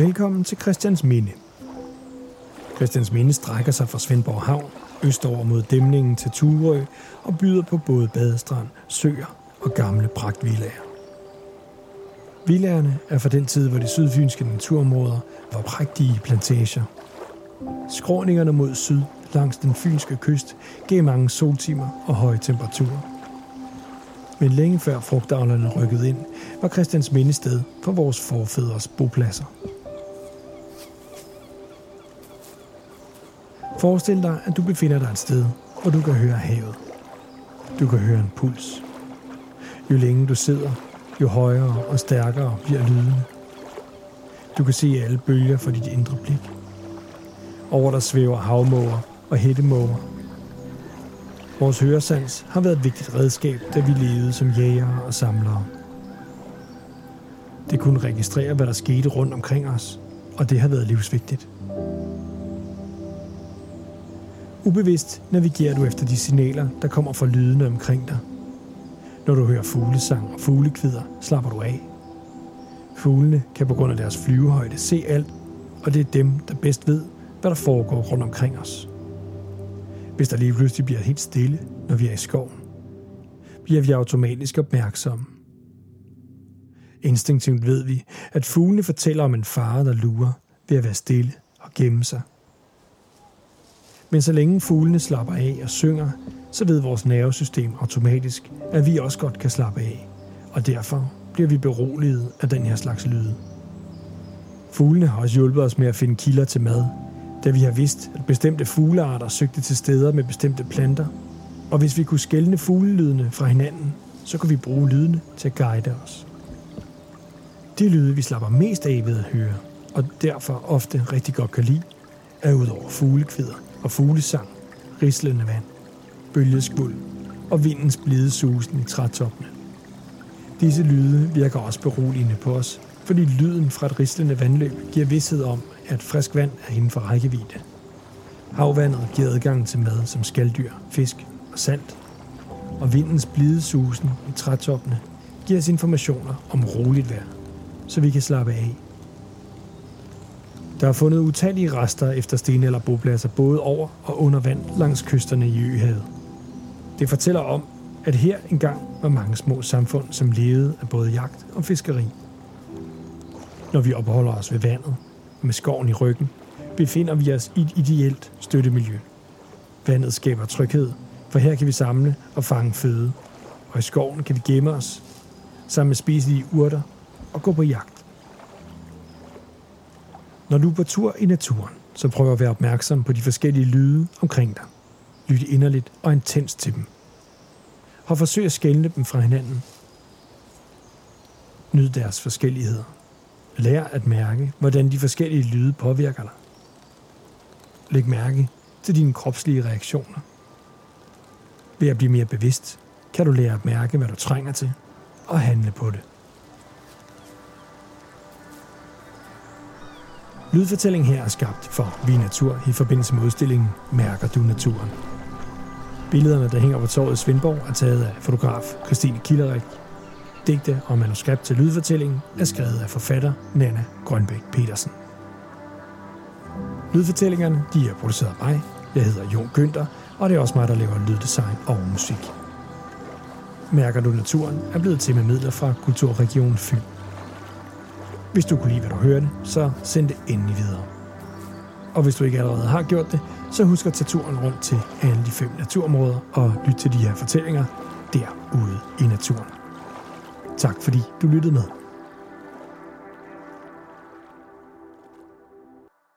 Velkommen til Christians Minde. Christians Minde strækker sig fra Svendborg Havn, østover mod dæmningen til Turø og byder på både badestrand, søer og gamle pragtvillager. Villaerne er fra den tid, hvor de sydfynske naturområder var prægtige plantager. Skråningerne mod syd langs den fynske kyst gav mange soltimer og høje temperaturer. Men længe før frugtavlerne rykkede ind, var Christians mindested for vores forfædres bopladser. Forestil dig, at du befinder dig et sted, hvor du kan høre havet. Du kan høre en puls. Jo længere du sidder, jo højere og stærkere bliver lyden. Du kan se alle bølger for dit indre blik. Over der svæver havmåger og hættemåger. Vores høresans har været et vigtigt redskab, da vi levede som jægere og samlere. Det kunne registrere, hvad der skete rundt omkring os, og det har været livsvigtigt. Ubevidst navigerer du efter de signaler, der kommer fra lydene omkring dig. Når du hører fuglesang og fuglekvider, slapper du af. Fuglene kan på grund af deres flyvehøjde se alt, og det er dem, der bedst ved, hvad der foregår rundt omkring os. Hvis der lige pludselig bliver helt stille, når vi er i skoven, bliver vi automatisk opmærksomme. Instinktivt ved vi, at fuglene fortæller om en fare, der lurer ved at være stille og gemme sig. Men så længe fuglene slapper af og synger, så ved vores nervesystem automatisk, at vi også godt kan slappe af. Og derfor bliver vi beroliget af den her slags lyde. Fuglene har også hjulpet os med at finde kilder til mad, da vi har vidst, at bestemte fuglearter søgte til steder med bestemte planter. Og hvis vi kunne skelne fuglelydene fra hinanden, så kunne vi bruge lydene til at guide os. De lyde, vi slapper mest af ved at høre, og derfor ofte rigtig godt kan lide, er udover fuglekvider og fuglesang, rislende vand, bølgeskvuld og vindens blide susen i trætoppene. Disse lyde virker også beroligende på os, fordi lyden fra et rislende vandløb giver vidshed om, at frisk vand er inden for rækkevidde. Havvandet giver adgang til mad som skalddyr, fisk og salt, og vindens blide susen i trætoppene giver os informationer om roligt vejr, så vi kan slappe af der er fundet utallige rester efter sten- eller bopladser både over og under vand langs kysterne i Øhavet. Det fortæller om, at her engang var mange små samfund, som levede af både jagt og fiskeri. Når vi opholder os ved vandet, med skoven i ryggen, befinder vi os i et ideelt støttemiljø. Vandet skaber tryghed, for her kan vi samle og fange føde, og i skoven kan vi gemme os, sammen med spiselige urter og gå på jagt. Når du er på tur i naturen, så prøv at være opmærksom på de forskellige lyde omkring dig. Lyt inderligt og intens til dem. Og forsøg at skælne dem fra hinanden. Nyd deres forskelligheder. Lær at mærke, hvordan de forskellige lyde påvirker dig. Læg mærke til dine kropslige reaktioner. Ved at blive mere bevidst, kan du lære at mærke, hvad du trænger til, og handle på det. Lydfortællingen her er skabt for Vi Natur i forbindelse med udstillingen Mærker du naturen? Billederne, der hænger på torvet i Svendborg, er taget af fotograf Christine Killerik. Digte og manuskript til lydfortællingen er skrevet af forfatter Nana Grønbæk Petersen. Lydfortællingerne de er produceret af mig. Jeg hedder Jon Günther, og det er også mig, der laver lyddesign og musik. Mærker du naturen er blevet til med midler fra Kulturregion Fyn. Hvis du kunne lide, hvad du hørte, så send det endelig videre. Og hvis du ikke allerede har gjort det, så husk at tage turen rundt til alle de fem naturområder og lyt til de her fortællinger derude i naturen. Tak fordi du lyttede med.